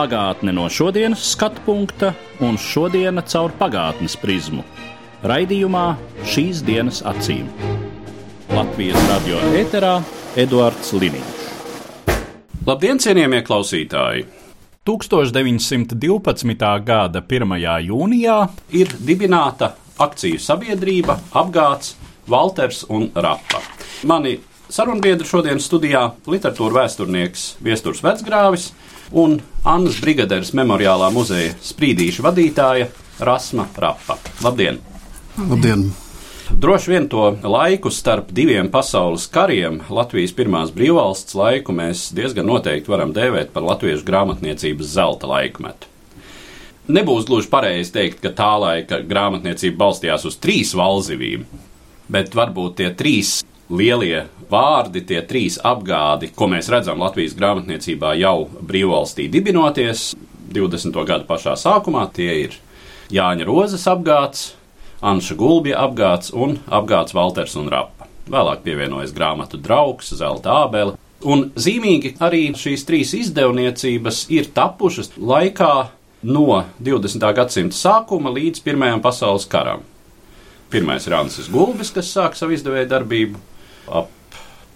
Pagātne no šodienas skatu punkta un šodienas caur pagātnes prizmu. Raidījumā šīs dienas acīm. Latvijas radio eterā Eduards Liniņš. Labdien, cienījamie klausītāji! 1912. gada 1. jūnijā ir dibināta akciju sabiedrība Apgāds, Walters un Rapa. Mani sarunbiedri šodien studijā - literatūra vēsturnieks Viesturs Vecgrāvis un Annas Brigaderes memoriālā muzeja sprīdīša vadītāja Rasma Rapa. Labdien! Labdien! Droši vien to laiku starp diviem pasaules kariem, Latvijas pirmās brīvvalsts laiku, mēs diezgan noteikti varam dēvēt par latviešu grāmatniecības zelta laikmetu. Nebūs gluži pareizi teikt, ka tā laika grāmatniecība balstījās uz trīs valzivīm, bet varbūt tie trīs lielie vārdi, tie trīs apgādi, ko mēs redzam Latvijas grāmatniecībā jau brīvvalstī dibinoties 20. gadu pašā sākumā, tie ir Jāņa Rozes apgāds, Anša Gulbja apgāds un apgāds Walters un Rapa. Vēlāk pievienojas grāmatu draugs, Zelta Ābele. Un zīmīgi arī šīs trīs izdevniecības ir tapušas laikā no 20. gadsimta sākuma līdz Pirmajam pasaules karam. Pirmais ir Ansis Gulbis, kas sāk savu izdevēju darbību ap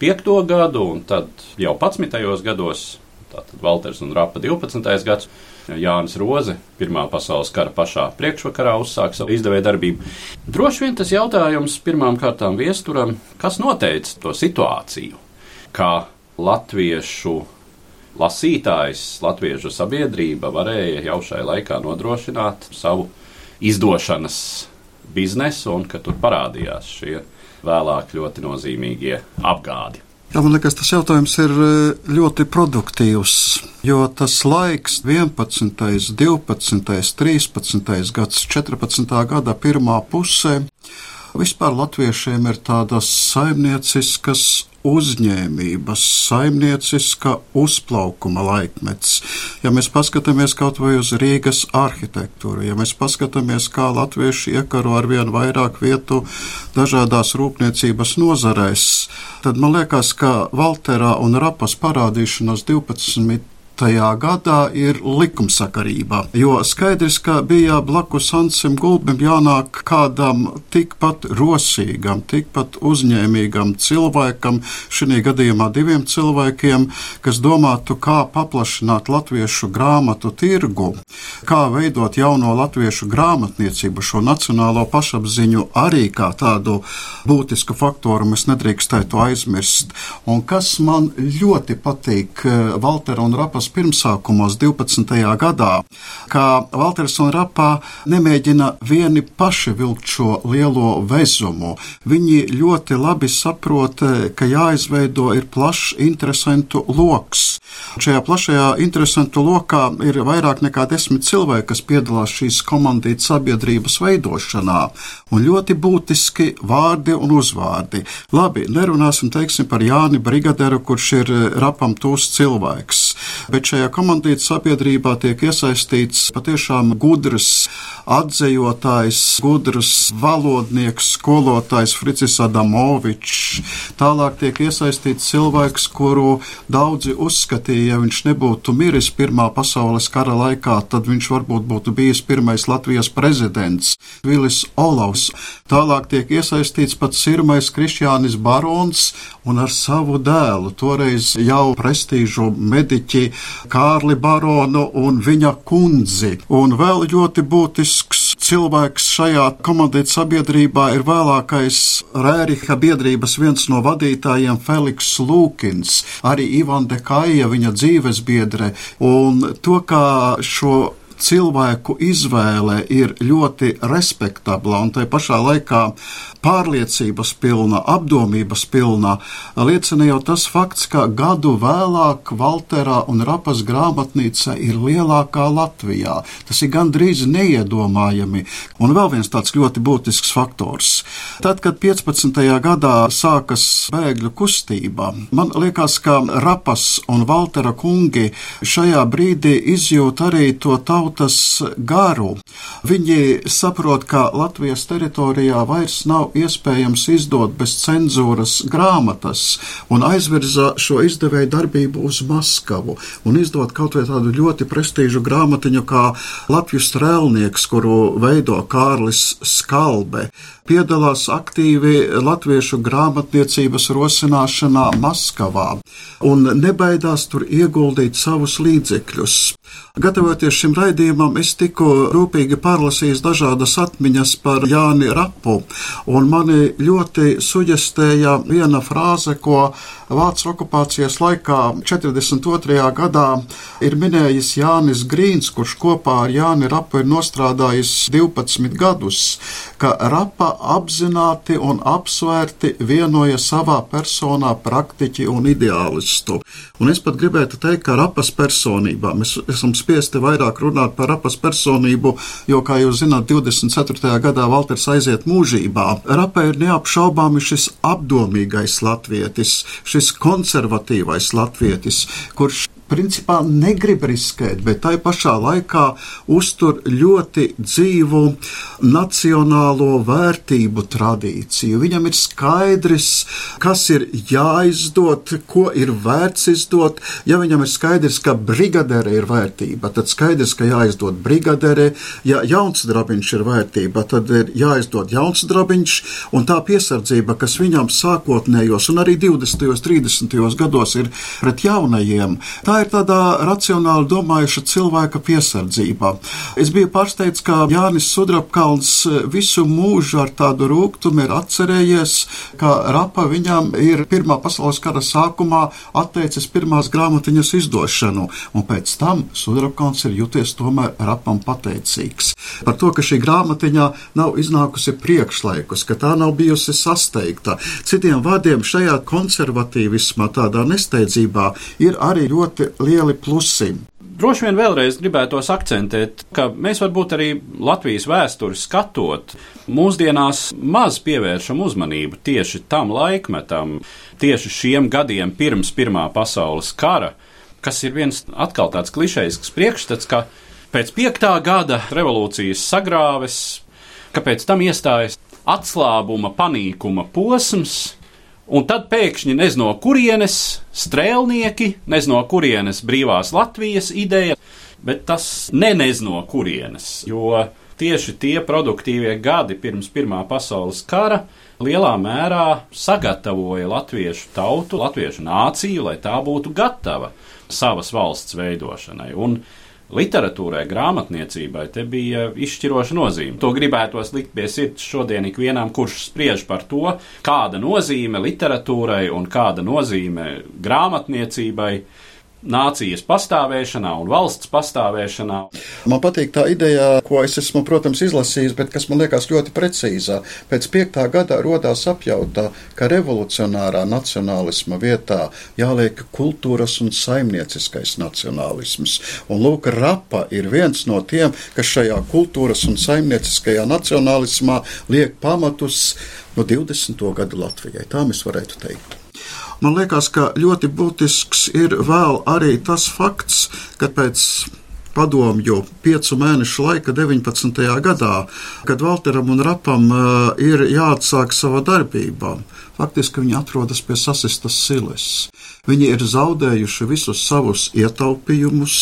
5. gadu, un tad jau 11. gados, tātad Walters un Rapa 12. gads. Jānis Roze, Pirmā pasaules kara pašā priekšvakarā uzsāka savu izdevēju darbību. Droši vien tas jautājums pirmām kārtām viesturam, kas noteica to situāciju, kā latviešu lasītājs, latviešu sabiedrība varēja jau šai laikā nodrošināt savu izdošanas biznesu, un ka tur parādījās šie vēlāk ļoti nozīmīgie apgādi. Jā, man liekas, tas jautājums ir e, ļoti produktīvs, jo tas laiks, 11., 12., 13. gads, 14. gada pirmā pusē, vispār latviešiem ir tādas saimnieciskas uzņēmības, saimnieciska uzplaukuma laikmets. Ja mēs paskatāmies kaut vai uz Rīgas arhitektūru, ja mēs paskatāmies, kā latvieši iekaro ar vien vairāk vietu dažādās rūpniecības nozarēs, tad man liekas, ka Valterā un Rapas parādīšanās 12 tajā gadā ir likumsakarība. Jo skaidrs, ka bija blakus Ansim Gulbim jānāk kādam tikpat rosīgam, tikpat uzņēmīgam cilvēkam, šī gadījumā diviem cilvēkiem, kas domātu, kā paplašināt latviešu grāmatu tirgu, kā veidot jauno latviešu grāmatniecību, šo nacionālo pašapziņu arī kā tādu būtisku faktoru mēs nedrīkstētu aizmirst. Un kas man ļoti patīk Valtera un Rapas pirmsākumos 12. gadā, ka Valters un Rapā nemēģina vieni paši vilkt šo lielo vezumu. Viņi ļoti labi saprot, ka jāizveido ir plašs interesantu loks. Šajā plašajā interesantu lokā ir vairāk nekā desmit cilvēki, kas piedalās šīs komandītas sabiedrības veidošanā, un ļoti būtiski vārdi un uzvārdi. Labi, nerunāsim, teiksim, par Jāni Brigaderu, kurš ir rapam tūs cilvēks, bet šajā komandītas sabiedrībā tiek iesaistīts patiešām gudrs atzējotājs, gudrs valodnieks, skolotājs Fricis Adamovičs. Tālāk tiek iesaistīts cilvēks, kuru daudzi uzskatīja, ja viņš nebūtu miris Pirmā pasaules kara laikā, tad viņš varbūt būtu bijis pirmais Latvijas prezidents Vilis Olavs. Tālāk tiek iesaistīts pats sirmais Krišjānis Barons un ar savu dēlu, toreiz jau prestīžu mediķi Kārli Baronu un viņa kundzi. Un vēl ļoti būtisks cilvēks šajā komandītas sabiedrībā ir vēlākais Rēriha biedrības viens no vadītājiem Feliks Lūkins, arī Ivan Dekaija, viņa dzīves biedre. Un to, kā šo cilvēku izvēle ir ļoti respektabla un tai pašā laikā pārliecības pilna, apdomības pilna, liecina jau tas fakts, ka gadu vēlāk Valterā un Rapas grāmatnīca ir lielākā Latvijā. Tas ir gandrīz neiedomājami. Un vēl viens tāds ļoti būtisks faktors. Tad, kad 15. gadā sākas bēgļu kustība, man liekas, ka Rapas un Valtera kungi šajā brīdī izjūt arī to tautas garu. Viņi saprot, ka Latvijas teritorijā vairs nav iespējams izdot bez cenzūras grāmatas un aizvirza šo izdevēju darbību uz Maskavu un izdot kaut vai tādu ļoti prestīžu grāmatiņu kā Latvijas strēlnieks, kuru veido Kārlis Skalbe piedalās aktīvi latviešu grāmatniecības rosināšanā Maskavā un nebaidās tur ieguldīt savus līdzekļus. Gatavoties šim raidījumam, es tikko rūpīgi pārlasīju dažādas atmiņas par Jāni Rapu, un mani ļoti suģestēja viena frāze, ko Vācu okupācijas laikā 42. gadā ir minējis Jānis Grīns, kurš kopā ar Jāni Rapu ir nostrādājis 12 gadus, ka Rapa apzināti un apsvērti vienoja savā personā praktiķi un ideālistu. Un es pat gribētu teikt, ka Rapas personībā mēs esam spiesti vairāk runāt par Rapas personību, jo, kā jūs zināt, 24. gadā Valters aiziet mūžībā. Rapa ir neapšaubāmi šis apdomīgais latvietis, šis konservatīvais latvietis, kurš principā negrib riskēt, bet tai pašā laikā uztur ļoti dzīvu nacionālo vērtību tradīciju. Viņam ir skaidrs, kas ir jāizdod, ko ir vērts izdot. Ja viņam ir skaidrs, ka brigadere ir vērtība, tad skaidrs, ka jāizdod brigadere. Ja jauns drabiņš ir vērtība, tad ir jāizdod jauns drabiņš, un tā piesardzība, kas viņam sākotnējos un arī 20. un 30. gados ir pret jaunajiem, tā ir tādā racionāli domājuša cilvēka piesardzībā. Es biju pārsteigts, ka Jānis Sudrabkalns visu mūžu ar tādu rūgtumu ir atcerējies, ka Rapa viņam ir Pirmā pasaules kara sākumā atteicis pirmās grāmatiņas izdošanu, un pēc tam Sudrabkalns ir juties tomēr Rapam pateicīgs. Par to, ka šī grāmatiņā nav iznākusi priekšlaikus, ka tā nav bijusi sasteigta. Citiem vārdiem šajā konservatīvismā, tādā nesteidzībā ir arī ļoti lieli plusi. Droši vien vēlreiz gribētos akcentēt, ka mēs varbūt arī Latvijas vēsturi skatot, mūsdienās maz pievēršam uzmanību tieši tam laikmetam, tieši šiem gadiem pirms Pirmā pasaules kara, kas ir viens atkal tāds klišejisks priekšstats, ka pēc piektā gada revolūcijas sagrāves, ka pēc tam iestājas atslābuma, panīkuma posms, Un tad pēkšņi nez no kurienes strēlnieki, nez no kurienes brīvās Latvijas ideja, bet tas ne nez no kurienes, jo tieši tie produktīvie gadi pirms Pirmā pasaules kara lielā mērā sagatavoja latviešu tautu, latviešu nāciju, lai tā būtu gatava savas valsts veidošanai. Un literatūrai, grāmatniecībai te bija izšķiroša nozīme. To gribētos likt pie sirds šodien ikvienam, kurš spriež par to, kāda nozīme literatūrai un kāda nozīme grāmatniecībai nācijas pastāvēšanā un valsts pastāvēšanā. Man patīk tā ideja, ko es esmu, protams, izlasījis, bet kas man liekas ļoti precīzā. Pēc piektā gada rodās apjautā, ka revolucionārā nacionālisma vietā jāliek kultūras un saimnieciskais nacionālisms. Un lūk, rapa ir viens no tiem, kas šajā kultūras un saimnieciskajā nacionālismā liek pamatus no 20. gadu Latvijai. Tā mēs varētu teikt. Man liekas, ka ļoti būtisks ir vēl arī tas fakts, ka pēc padomju piecu mēnešu laika 19. gadā, kad Valteram un Rapam uh, ir jāatsāk sava darbība. Faktiski viņi atrodas pie sasistas siles. Viņi ir zaudējuši visus savus ietaupījumus.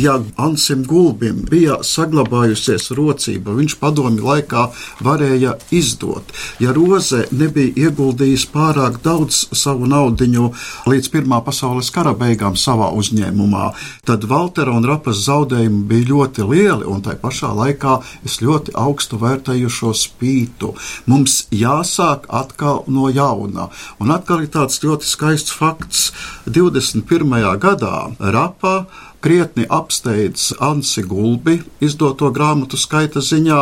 Ja Ansim Gulbim bija saglabājusies rocība, viņš padomju laikā varēja izdot. Ja Roze nebija ieguldījis pārāk daudz savu naudiņu līdz Pirmā pasaules kara beigām savā uzņēmumā, tad Valtera un Rapas zaudējumi bija ļoti lieli, un tai pašā laikā es ļoti augstu vērtēju šo spītu. Mums jāsāk atkal no jauna. Un atkal ir tāds ļoti skaists fakts. 21. gadā Rapa krietni apsteidz Ansi Gulbi izdoto grāmatu skaita ziņā.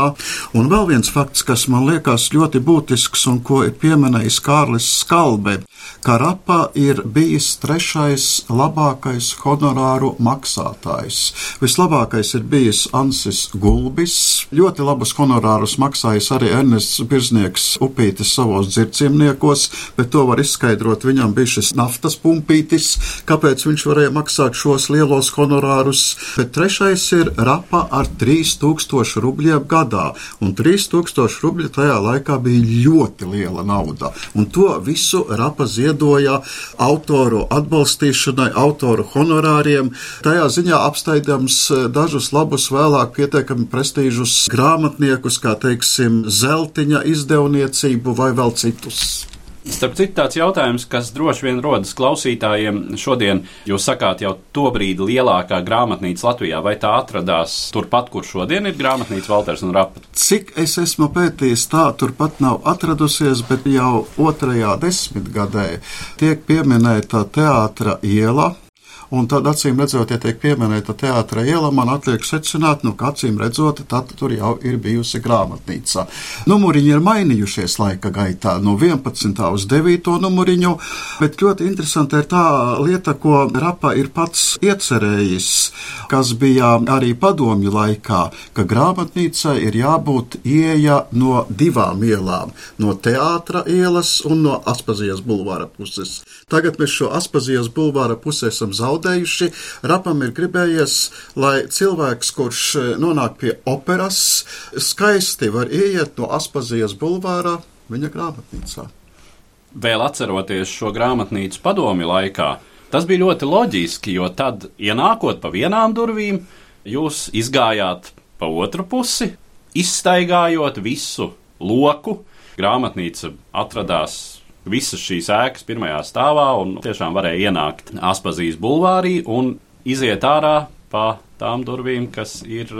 Un vēl viens fakts, kas man liekas ļoti būtisks un ko ir pieminējis Kārlis Skalbe, ka Rapa ir bijis trešais labākais honorāru maksātājs. Vislabākais ir bijis Ansis Gulbis, ļoti labus honorārus maksājis arī Ernests Birznieks upītis savos dzirdziemniekos, bet to var izskaidrot, viņam bija šis naftas pumpītis, kāpēc viņš varēja maksāt šos lielos honorārus, bet trešais ir Rapa ar 3000 rubļiem gadā, un 3000 rubļi tajā laikā bija ļoti liela nauda, un to visu Rapa ziedoja autoru atbalstīšanai, autoru honorāriem, tajā ziņā apsteidams dažus labus vēlāk pietiekami prestīžus grāmatniekus, kā teiksim, Zeltiņa izdevniecību vai vēl citus. Starp citu, tāds jautājums, kas droši vien rodas klausītājiem šodien, jūs sakāt, jau to brīdi lielākā grāmatnīca Latvijā, vai tā atradās turpat, kur šodien ir grāmatnīca Valters un Rapa? Cik es esmu pētījis, tā turpat nav atradusies, bet jau otrajā desmitgadē tiek pieminēta teātra iela, Un tad, acīm redzot, ja tiek pieminēta teātra iela, man atliek secināt, nu, ka acīm redzot, tad tur jau ir bijusi grāmatnīca. Numuriņi ir mainījušies laika gaitā no 11. uz 9. numuriņu, bet ļoti interesanti ir tā lieta, ko Rapa ir pats iecerējis, kas bija arī padomju laikā, ka grāmatnīca ir jābūt ieja no divām ielām - no teātra ielas un no Aspazijas bulvāra puses. Tagad mēs šo Aspazijas bulvāra pusi esam zaudējuši zaudējuši. Rapam ir gribējies, lai cilvēks, kurš e, nonāk pie operas, skaisti var ieiet no Aspazijas bulvāra viņa grāmatnīcā. Vēl atceroties šo grāmatnīcu padomi laikā, tas bija ļoti loģiski, jo tad, ienākot pa vienām durvīm, jūs izgājāt pa otru pusi, izstaigājot visu loku. Grāmatnīca atradās visas šīs ēkas pirmajā stāvā un tiešām varēja ienākt Aspazijas bulvārī un iziet ārā pa tām durvīm, kas ir.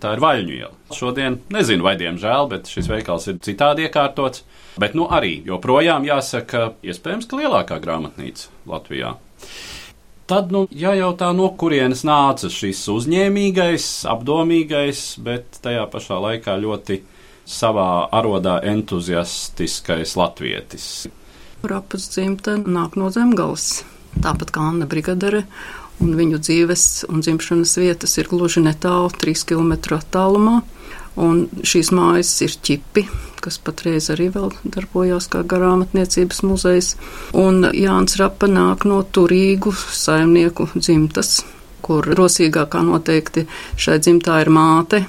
Tā ir vaļņu iela. Šodien nezinu, vai diemžēl, bet šis veikals ir citādi iekārtots. Bet nu arī joprojām jāsaka, iespējams, ka lielākā grāmatnīca Latvijā. Tad nu, jājautā, no kurienes nāca šis uzņēmīgais, apdomīgais, bet tajā pašā laikā ļoti savā arodā entuziastiskais latvietis. Rapas dzimta nāk no zemgales, tāpat kā Anna Brigadere, un viņu dzīves un dzimšanas vietas ir gluži netālu, 3 km attālumā. Un šīs mājas ir ķipi, kas patreiz arī vēl darbojās kā grāmatniecības muzejs. Un Jānis Rapa nāk no turīgu saimnieku dzimtas, kur rosīgākā noteikti šai dzimtā ir māte,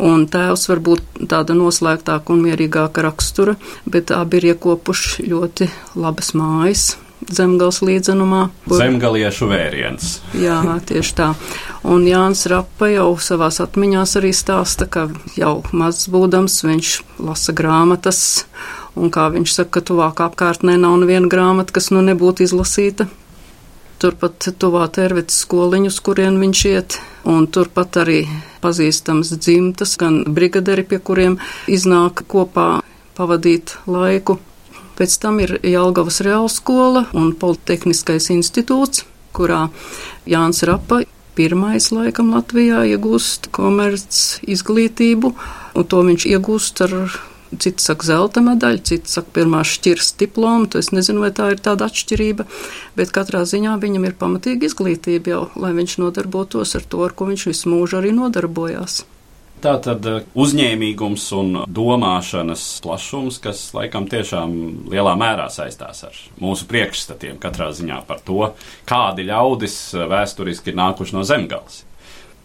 Un tēvs var būt tāda noslēgtāka un mierīgāka rakstura, bet abi ir iekopuši ļoti labas mājas. Zemgals līdzenumā. Kur... Zemgaliešu vēriens. Jā, tieši tā. Un Jānis Rapa jau savās atmiņās arī stāsta, ka jau mazs būdams viņš lasa grāmatas, un kā viņš saka, ka tuvāk apkārtnē nav neviena grāmata, kas nu nebūtu izlasīta turpat tuvā Tervetes skoliņus, kurien viņš iet, un turpat arī pazīstams dzimtas, gan brigaderi, pie kuriem iznāk kopā pavadīt laiku. Pēc tam ir Jelgavas Realskola un Politehniskais institūts, kurā Jānis Rapa pirmais laikam Latvijā iegūst komerc izglītību, un to viņš iegūst ar Citi saka zelta medaļa, citi saka pirmā šķirs diplomu. Es nezinu, vai tā ir tāda atšķirība, bet katrā ziņā viņam ir pamatīga izglītība jau, lai viņš nodarbotos ar to, ar ko viņš visu mūžu arī nodarbojās. Tā tad eh, uzņēmīgums un domāšanas plašums, kas laikam tiešām lielā mērā saistās ar mūsu priekšstatiem katrā ziņā par to, kādi ļaudis eh, vēsturiski ir nākuši no zemgales.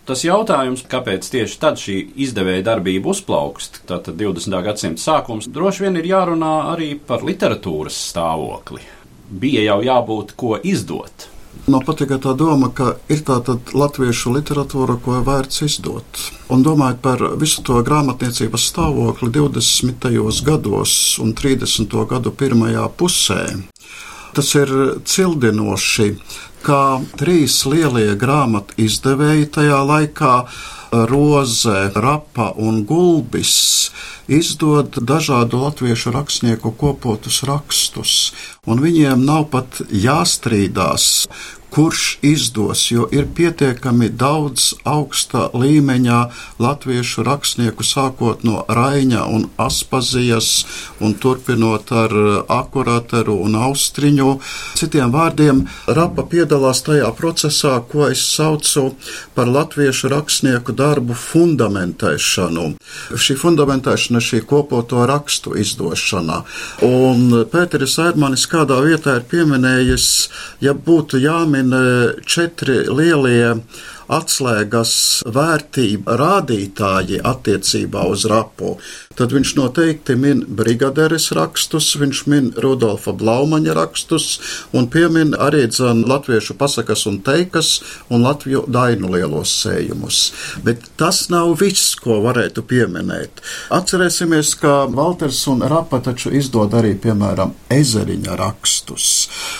Tas jautājums, kāpēc tieši tad šī izdevēja darbība uzplaukst, tātad 20. gadsimta sākums, droši vien ir jārunā arī par literatūras stāvokli. Bija jau jābūt ko izdot. Man patīk tā doma, ka ir tāda latviešu literatūra, ko vērts izdot. Un domājot par visu to grāmatniecības stāvokli 20. gados un 30. gadu pirmajā pusē, tas ir cildinoši kā trīs lielie grāmatu izdevēji tajā laikā Roze, Rapa un Gulbis izdod dažādu latviešu rakstnieku kopotus rakstus, un viņiem nav pat jāstrīdās, kurš izdos, jo ir pietiekami daudz augsta līmeņa latviešu rakstnieku, sākot no Raņa un Aspazijas un turpinot ar Akurateru un Austriņu. Citiem vārdiem, Rapa piedalās tajā procesā, ko es saucu par latviešu rakstnieku darbu fundamentēšanu. Šī fundamentēšana, šī kopoto rakstu izdošana. Un Pēteris Erdmanis kādā vietā ir pieminējis, ja būtu jāmin četri lielie atslēgas vērtība rādītāji attiecībā uz rapu, tad viņš noteikti min brigaderes rakstus, viņš min Rudolfa Blaumaņa rakstus un piemin arī dzan latviešu pasakas un teikas un latviju dainu lielos sējumus. Bet tas nav viss, ko varētu pieminēt. Atcerēsimies, ka Valters un Rapa taču izdod arī, piemēram, ezeriņa rakstus.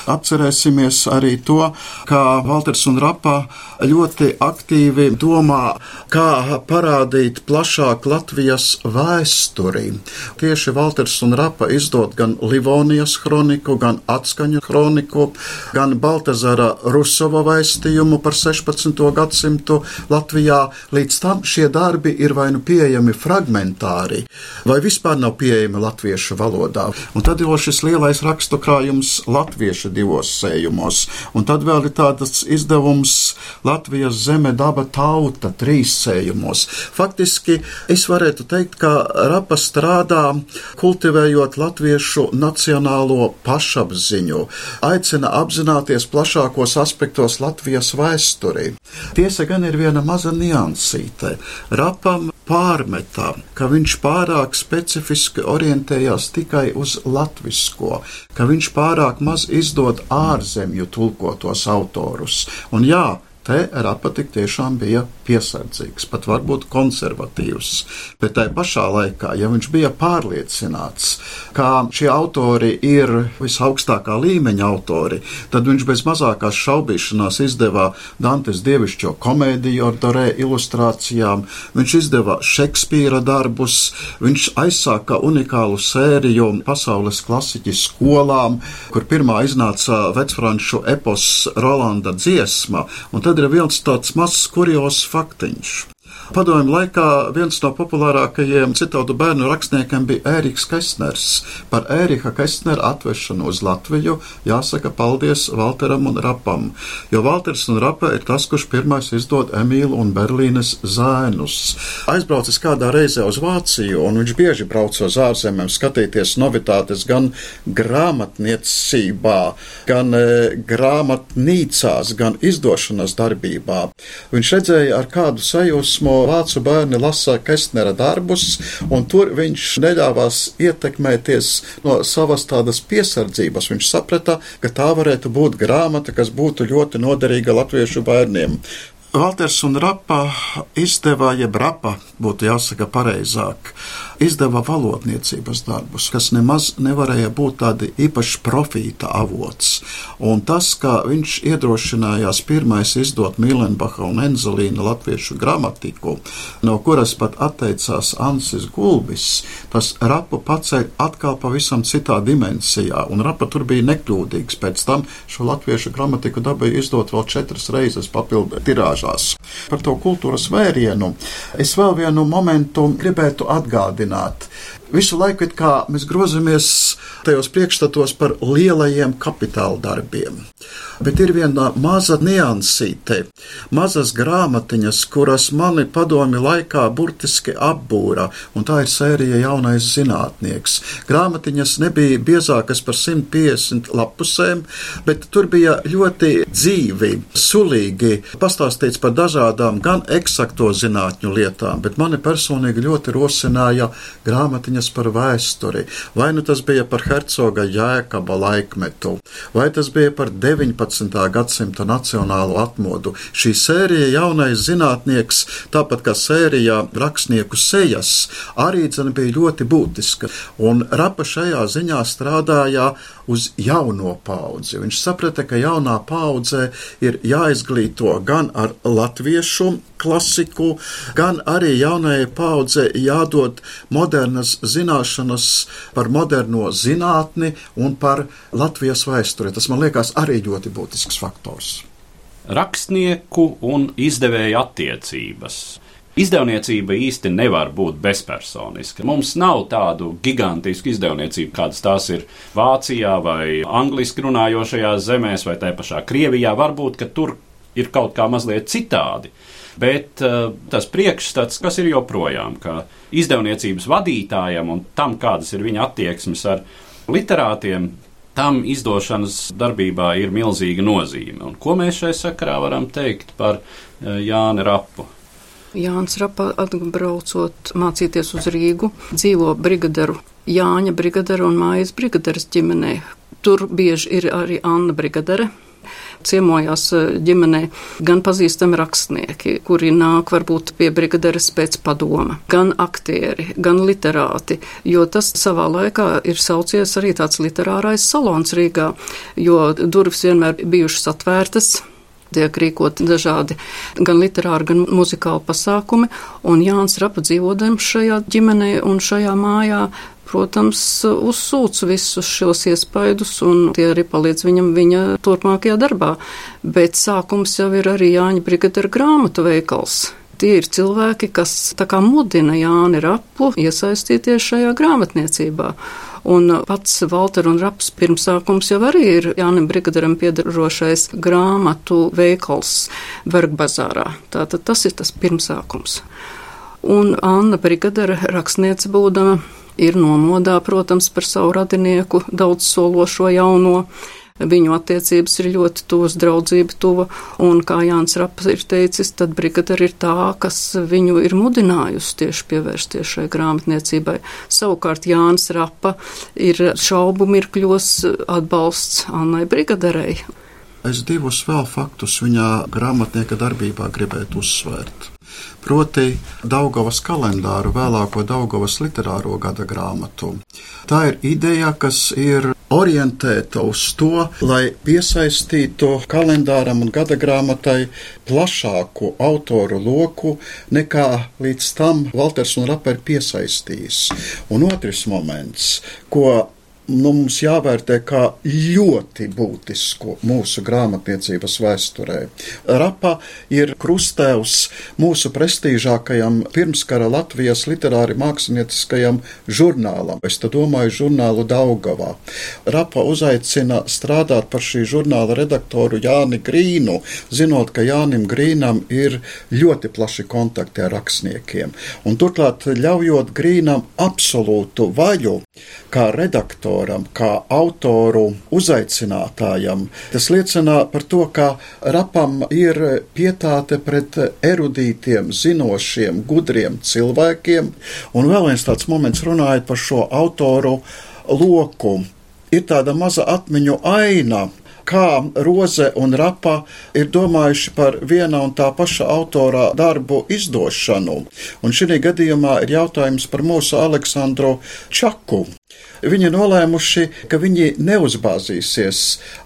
Atcerēsimies arī to, ka Valters un Rapa ļoti aktīvi domā, kā parādīt plašāk Latvijas vēsturi. Tieši Valters un Rapa izdod gan Livonijas kroniku, gan atskaņu kroniku, gan Baltazara Rusova vēstījumu par 16. gadsimtu Latvijā. Līdz tam šie darbi ir vai nu pieejami fragmentāri, vai vispār nav pieejami latviešu valodā. Un tad ir šis lielais rakstu krājums latviešu divos sējumos, un tad vēl ir tāds izdevums Latvijas zeme, daba, tauta trīs sējumos. Faktiski es varētu teikt, ka Rapa strādā kultivējot latviešu nacionālo pašapziņu, aicina apzināties plašākos aspektos Latvijas vēsturī. Tiesa gan ir viena maza niansīte. Rapam pārmetā, ka viņš pārāk specifiski orientējās tikai uz latvisko, ka viņš pārāk maz izdod ārzemju tulkotos autorus. Un jā, Te Rapa tik tiešām bija piesardzīgs, pat varbūt konservatīvs, bet tajā pašā laikā, ja viņš bija pārliecināts, ka šie autori ir visaugstākā līmeņa autori, tad viņš bez mazākās šaubīšanās izdevā Dantes dievišķo komēdiju ar Dorē ilustrācijām, viņš izdevā Šekspīra darbus, viņš aizsāka unikālu sēriju pasaules klasiķi skolām, kur pirmā iznāca vecfranču epos Rolanda dziesma, un tad ir viens tāds mazs kurios factões. Padomju laikā viens no populārākajiem citādu bērnu rakstniekiem bija Ēriks Kesners. Par Ērika Kesnera atvešanu uz Latviju jāsaka paldies Valteram un Rapam, jo Valters un Rapa ir tas, kurš pirmais izdod Emīlu un Berlīnes zēnus. Aizbraucis kādā reizē uz Vāciju, un viņš bieži brauc uz ārzemēm skatīties novitātes gan grāmatniecībā, gan e, grāmatnīcās, gan izdošanas darbībā. Viņš redzēja ar kādu sajūsmu vācu bērni lasa Kestnera darbus, un tur viņš neļāvās ietekmēties no savas tādas piesardzības. Viņš saprata, ka tā varētu būt grāmata, kas būtu ļoti noderīga latviešu bērniem. Valters un Rapa izdevā, jeb Rapa būtu jāsaka pareizāk, izdeva valodniecības darbus, kas nemaz nevarēja būt tādi īpaši profīta avots. Un tas, ka viņš iedrošinājās pirmais izdot Milenbacha un Enzelīna latviešu gramatiku, no kuras pat atteicās Ansis Gulbis, tas Rapu paceļ atkal pavisam citā dimensijā, un Rapa tur bija nekļūdīgs. Pēc tam šo latviešu gramatiku dabēja izdot vēl četras reizes papildu tirāžu izpaužās. Par to kultūras vērienu es vēl vienu momentu gribētu atgādināt. not. Visu laiku mēs grozamies tajos priekšstatos par lielajiem kapitāla darbiem. Bet ir viena maza niansīte, mazas grāmatiņas, kuras mani padomi laikā burtiski apbūra, un tā ir sērija Jaunais zinātnieks. Grāmatiņas nebija biezākas par 150 lapusēm, bet tur bija ļoti dzīvi, sulīgi pastāstīts par dažādām gan eksakto zinātņu lietām, bet mani personīgi ļoti rosināja grāmatiņas par vēsturi. Vai nu tas bija par hercoga jēkaba laikmetu, vai tas bija par 19. 19. gadsimta nacionālo atmodu. Šī sērija jaunais zinātnieks, tāpat kā sērijā rakstnieku sejas, arī dzene bija ļoti būtiska. Un Rapa šajā ziņā strādāja uz jauno paudzi. Viņš saprata, ka jaunā paudze ir jāizglīto gan ar latviešu klasiku, gan arī jaunajai paudzei jādod modernas zināšanas par moderno zinātni un par Latvijas vēsturi. Tas man liekas arī ļoti būtisks faktors. rakstnieku un izdevēju attiecības. Izdevniecība īsti nevar būt bezpersoniska. Mums nav tādu gigantisku izdevniecību, kādas tās ir Vācijā vai angliski runājošajās zemēs vai tā pašā Krievijā. Varbūt, ka tur ir kaut kā mazliet citādi. Bet uh, tas priekšstats, kas ir joprojām, ka izdevniecības vadītājam un tam, kādas ir viņa attieksmes ar literātiem, tam izdošanas darbībā ir milzīga nozīme. Un ko mēs šai sakarā varam teikt par uh, Jāni Rapu? Jānis Rapa atbraucot mācīties uz Rīgu, dzīvo brigaderu Jāņa brigadera un Mājas brigaderas ģimenē. Tur bieži ir arī Anna brigadere, ciemojās eh, ģimenē gan pazīstami rakstnieki, kuri nāk varbūt pie brigaderes pēc padoma, gan aktieri, gan literāti, jo tas savā laikā ir saucies arī tāds literārais salons Rīgā, jo durvis vienmēr bijušas atvērtas tiek rīkoti dažādi gan literāri, gan muzikāli pasākumi, un Jānis Rapa dzīvodams šajā ģimenē un šajā mājā protams, uzsūc visus šos iespaidus, un tie arī palīdz viņam viņa turpmākajā darbā. Bet sākums jau ir arī Jāņa Brigadera grāmatu veikals. Tie ir cilvēki, kas mudina Jāni Rapu iesaistīties šajā grāmatniecībā. Un pats Valter un Raps pirmsākums jau arī ir Jānim Brigaderam piedarošais grāmatu veikals Vergbazārā. Tātad tas ir tas pirmsākums. Un Anna Brigadera rakstniece būdama ir nomodā, protams, par savu radinieku daudz sološo jauno. Viņu attiecības ir ļoti tuvas, draudzība tuva, un, kā Jānis Raps ir teicis, tad brigaderi ir tā, kas viņu ir mudinājusi tieši pievērsties šai grāmatniecībai. Savukārt Jānis Rapa ir šaubu mirkļos atbalsts Annai Brigaderei. Es divus vēl faktus viņa grāmatnieka darbībā gribētu uzsvērt proti Daugavas kalendāru, vēlāko Daugavas literāro gada grāmatu. Tā ir ideja, kas ir orientēta uz to, lai piesaistītu kalendāram un gada grāmatai plašāku autoru loku nekā līdz tam Walters un Raperi piesaistījis. Un otrs moments, ko nu, mums jāvērtē kā ļoti būtisku mūsu grāmatniecības vēsturē. Rapa ir krustēvs mūsu prestīžākajam pirmskara Latvijas literāri mākslinieckajam žurnālam. Es domāju žurnālu Daugavā. Rapa uzaicina strādāt par šī žurnāla redaktoru Jāni Grīnu, zinot, ka Jānim Grīnam ir ļoti plaši kontakti ar rakstniekiem. Un turklāt ļaujot Grīnam absolūtu vaju kā redaktoru autoram, kā autoru uzaicinātājam. Tas liecina par to, ka rapam ir pietāte pret erudītiem, zinošiem, gudriem cilvēkiem. Un vēl viens tāds moments runājot par šo autoru loku. Ir tāda maza atmiņu aina, kā Roze un Rapa ir domājuši par viena un tā paša autora darbu izdošanu. Un šī gadījumā ir jautājums par mūsu Aleksandru Čaku. Viņi nolēmuši, ka viņi neuzbāzīsies,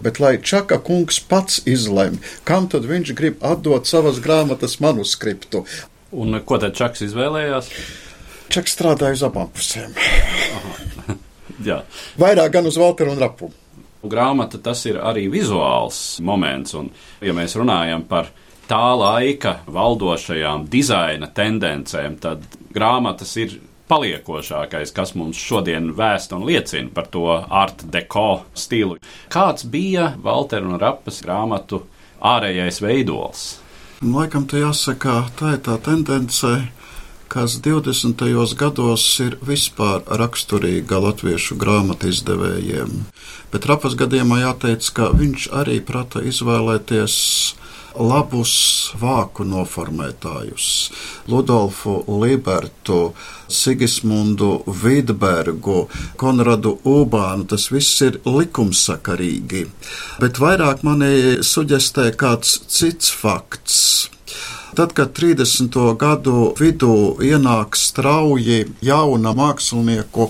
bet lai Čaka kungs pats izlemj, kam tad viņš grib atdot savas grāmatas manuskriptu. Un ko tad Čaks izvēlējās? Čaks strādāja uz abām pusēm. Vairāk gan uz Valteru un Rapu. Grāmata tas ir arī vizuāls moments, un ja mēs runājam par tā laika valdošajām dizaina tendencēm, tad grāmatas ir paliekošākais, kas mums šodien vēst un liecina par to art deko stilu. Kāds bija Valtera un Rapas grāmatu ārējais veidols? Laikam te jāsaka, tā ir tā tendence, kas 20. gados ir vispār raksturīga latviešu grāmatu izdevējiem. Bet Rapas gadījumā jāteic, ka viņš arī prata izvēlēties labus vāku noformētājus - Ludolfu Libertu, Sigismundu Vidbergu, Konradu Ubānu. Tas viss ir likumsakarīgi. Bet vairāk mani suģestē kāds cits fakts Tad, kad 30. gadu vidū ienāk strauji jauna mākslinieku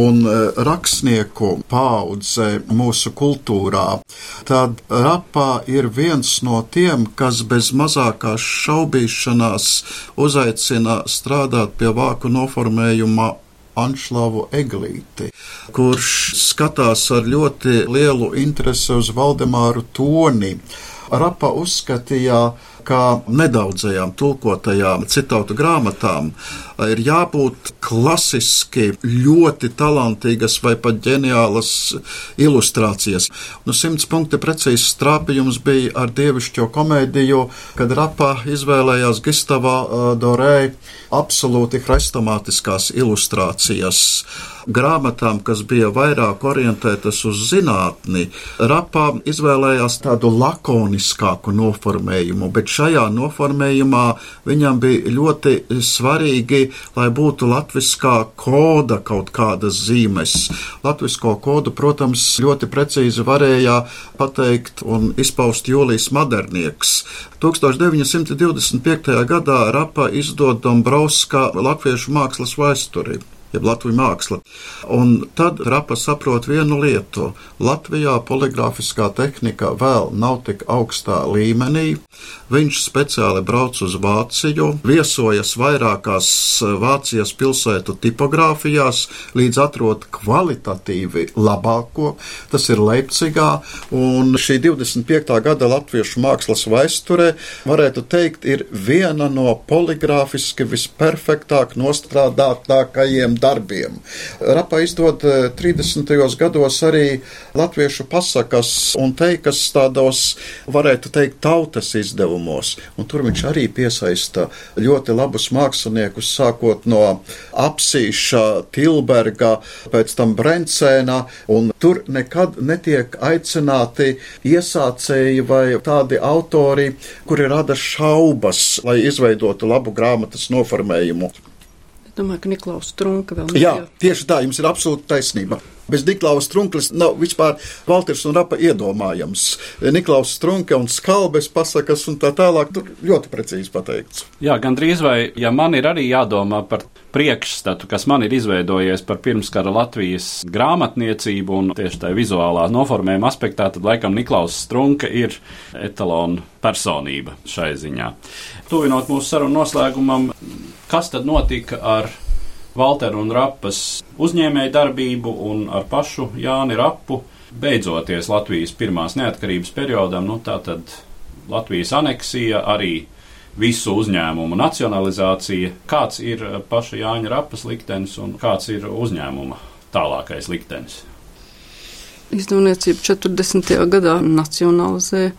un e, rakstnieku paudze mūsu kultūrā, tad rapā ir viens no tiem, kas bez mazākās šaubīšanās uzaicina strādāt pie vāku noformējuma Anšlavu Eglīti, kurš skatās ar ļoti lielu interesi uz Valdemāru Toni Rapa uzskatīja, ka nedaudzajām tulkotajām citautu grāmatām ir jābūt klasiski ļoti talantīgas vai pat ģeniālas ilustrācijas. Nu, simts punkti precīzs strāpījums bija ar dievišķo komēdiju, kad Rapa izvēlējās Gistavā Dorē absolūti hrestomātiskās ilustrācijas grāmatām, kas bija vairāk orientētas uz zinātni. Rapā izvēlējās tādu lakoniskāku noformējumu, bet šajā noformējumā viņam bija ļoti svarīgi, lai būtu latviskā koda kaut kādas zīmes. Latvisko kodu, protams, ļoti precīzi varēja pateikt un izpaust Jūlijas Madernieks. 1925. gadā Rapa izdod Dombrovska latviešu mākslas vēsturi jeb Latvijas māksla. Un tad Rapa saprot vienu lietu. Latvijā poligrāfiskā tehnika vēl nav tik augstā līmenī. Viņš speciāli brauc uz Vāciju, viesojas vairākās Vācijas pilsētu tipogrāfijās, līdz atrod kvalitatīvi labāko. Tas ir Leipzigā, un šī 25. gada latviešu mākslas vēsture, varētu teikt, ir viena no poligrāfiski visperfektāk nostrādātākajiem darbiem. Rapa izdod 30. Eh, gados arī latviešu pasakas un teikas tādos, varētu teikt, tautas izdevumos. Un tur viņš arī piesaista ļoti labus māksliniekus, sākot no Apsīša, Tilberga, pēc tam Brencēna, un tur nekad netiek aicināti iesācēji vai tādi autori, kuri rada šaubas, lai izveidotu labu grāmatas noformējumu. Domāju, ka Niklaus Trunka vēl nav. Jā, tieši tā, jums ir absolūta taisnība. Bez Niklaus Trunklis nav vispār Valters un Rapa iedomājams. Niklaus Trunke un skalbes pasakas un tā tālāk, tur ļoti precīzi pateikts. Jā, gandrīz vai, ja man ir arī jādomā par priekšstatu, kas man ir izveidojies par pirmskara Latvijas grāmatniecību un tieši tā vizuālā noformējuma aspektā, tad laikam Niklaus Strunke ir etalona personība šai ziņā. Tuvinot mūsu sarunu noslēgumam, kas tad notika ar Valteru un Rapas uzņēmēju darbību un ar pašu Jāni Rapu. Beidzoties Latvijas pirmās neatkarības periodam, nu tā tad Latvijas aneksija, arī visu uzņēmumu nacionalizācija. Kāds ir paša Jāņa Rapas liktenis un kāds ir uzņēmuma tālākais liktenis? Izdevniecība 40. gadā nacionalizēja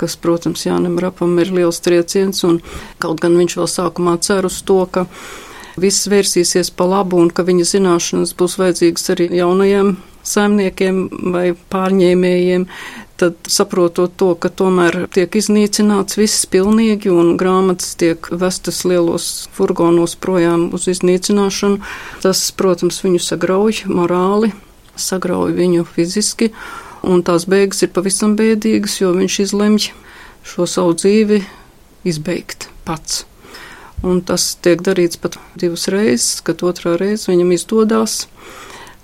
kas, protams, Jānam Rapam ir liels trieciens, un kaut gan viņš vēl sākumā cer uz to, ka viss vērsīsies pa labu un ka viņa zināšanas būs vajadzīgas arī jaunajiem saimniekiem vai pārņēmējiem, tad saprotot to, ka tomēr tiek iznīcināts viss pilnīgi un grāmatas tiek vestas lielos furgonos projām uz iznīcināšanu, tas, protams, viņu sagrauj morāli, sagrauj viņu fiziski un tās beigas ir pavisam bēdīgas, jo viņš izlemj šo savu dzīvi izbeigt pats. Un tas tiek darīts pat divas reizes, kad otrā reize viņam izdodas.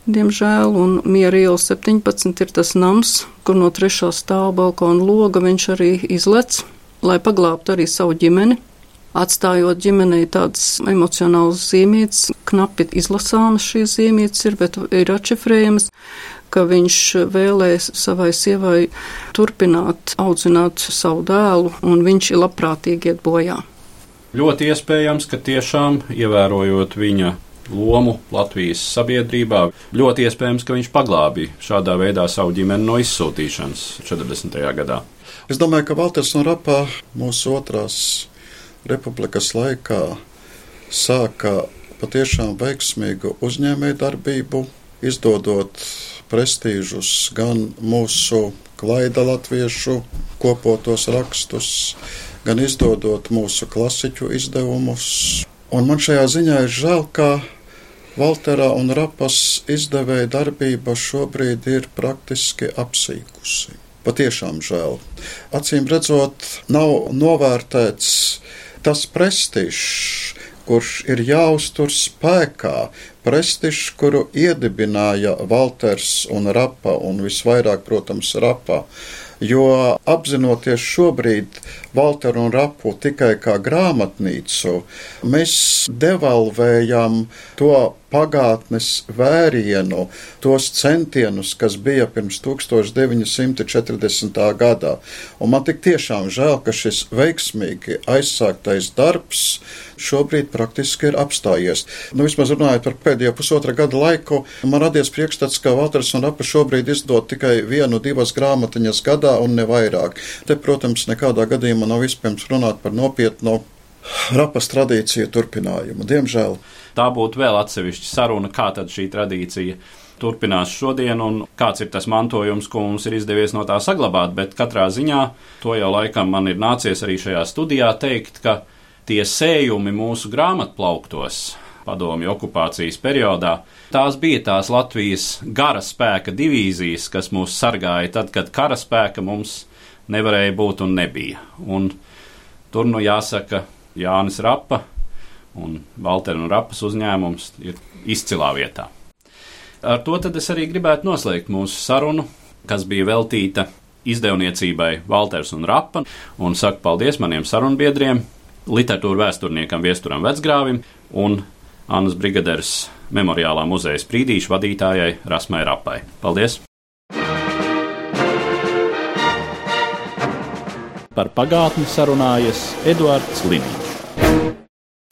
Diemžēl, un Miera iela 17 ir tas nams, kur no trešā stāva balkona loga viņš arī izlec, lai paglābtu arī savu ģimeni. Atstājot ģimenei tādas emocionālas zīmītes, knapi izlasāmas šīs zīmītes ir, bet ir atšifrējamas, ka viņš vēlēs savai sievai turpināt audzināt savu dēlu, un viņš ir labprātīgi iet bojā. Ļoti iespējams, ka tiešām ievērojot viņa lomu Latvijas sabiedrībā, ļoti iespējams, ka viņš paglābīja šādā veidā savu ģimeni no izsūtīšanas 40. gadā. Es domāju, ka Valters no Rapā mūsu otrās republikas laikā sāka patiešām veiksmīgu uzņēmējdarbību, izdodot prestīžus, gan mūsu klaida latviešu kopotos rakstus, gan izdodot mūsu klasiķu izdevumus. Un man šajā ziņā ir žēl, ka Valterā un Rapas izdevēja darbība šobrīd ir praktiski apsīkusi. Patiešām žēl. Acīm redzot, nav novērtēts tas prestižs, kurš ir jāuztur spēkā, prestižs, kuru iedibināja Walters un Rapa, un visvairāk, protams, Rapa. Jo apzinoties šobrīd Walteru un Rapu tikai kā grāmatnīcu, mēs devalvējam to pagātnes vērienu, tos centienus, kas bija pirms 1940. gadā. Un man tik tiešām žēl, ka šis veiksmīgi aizsāktais darbs šobrīd praktiski ir apstājies. Nu, vismaz runājot par pēdējo pusotra gada laiku, man radies priekšstats, ka Valters un Rapa šobrīd izdod tikai vienu, divas grāmatiņas gadā un ne vairāk. Te, protams, nekādā gadījumā nav iespējams runāt par nopietnu rapas tradīciju turpinājumu. Diemžēl. Tā būtu vēl atsevišķa saruna, kā tad šī tradīcija turpinās šodien, un kāds ir tas mantojums, ko mums ir izdevies no tā saglabāt. Bet katrā ziņā to jau laikam man ir nācies arī šajā studijā teikt, ka tie sējumi mūsu grāmatplauktos padomju okupācijas periodā. Tās bija tās Latvijas gara spēka divīzijas, kas mūs sargāja tad, kad kara spēka mums nevarēja būt un nebija. Un tur nu jāsaka, Jānis Rapa un Valtera un Rapas uzņēmums ir izcilā vietā. Ar to es arī gribētu noslēgt mūsu sarunu, kas bija veltīta izdevniecībai Valters un Rapa, un saku paldies maniem sarunbiedriem, literatūra vēsturniekam Viesturam Vecgrāvim un Annas Brigaderes memoriālā muzeja sprīdīšu vadītājai Rasmai Rapai. Paldies! Par pagātni sarunājas Eduards Līniju.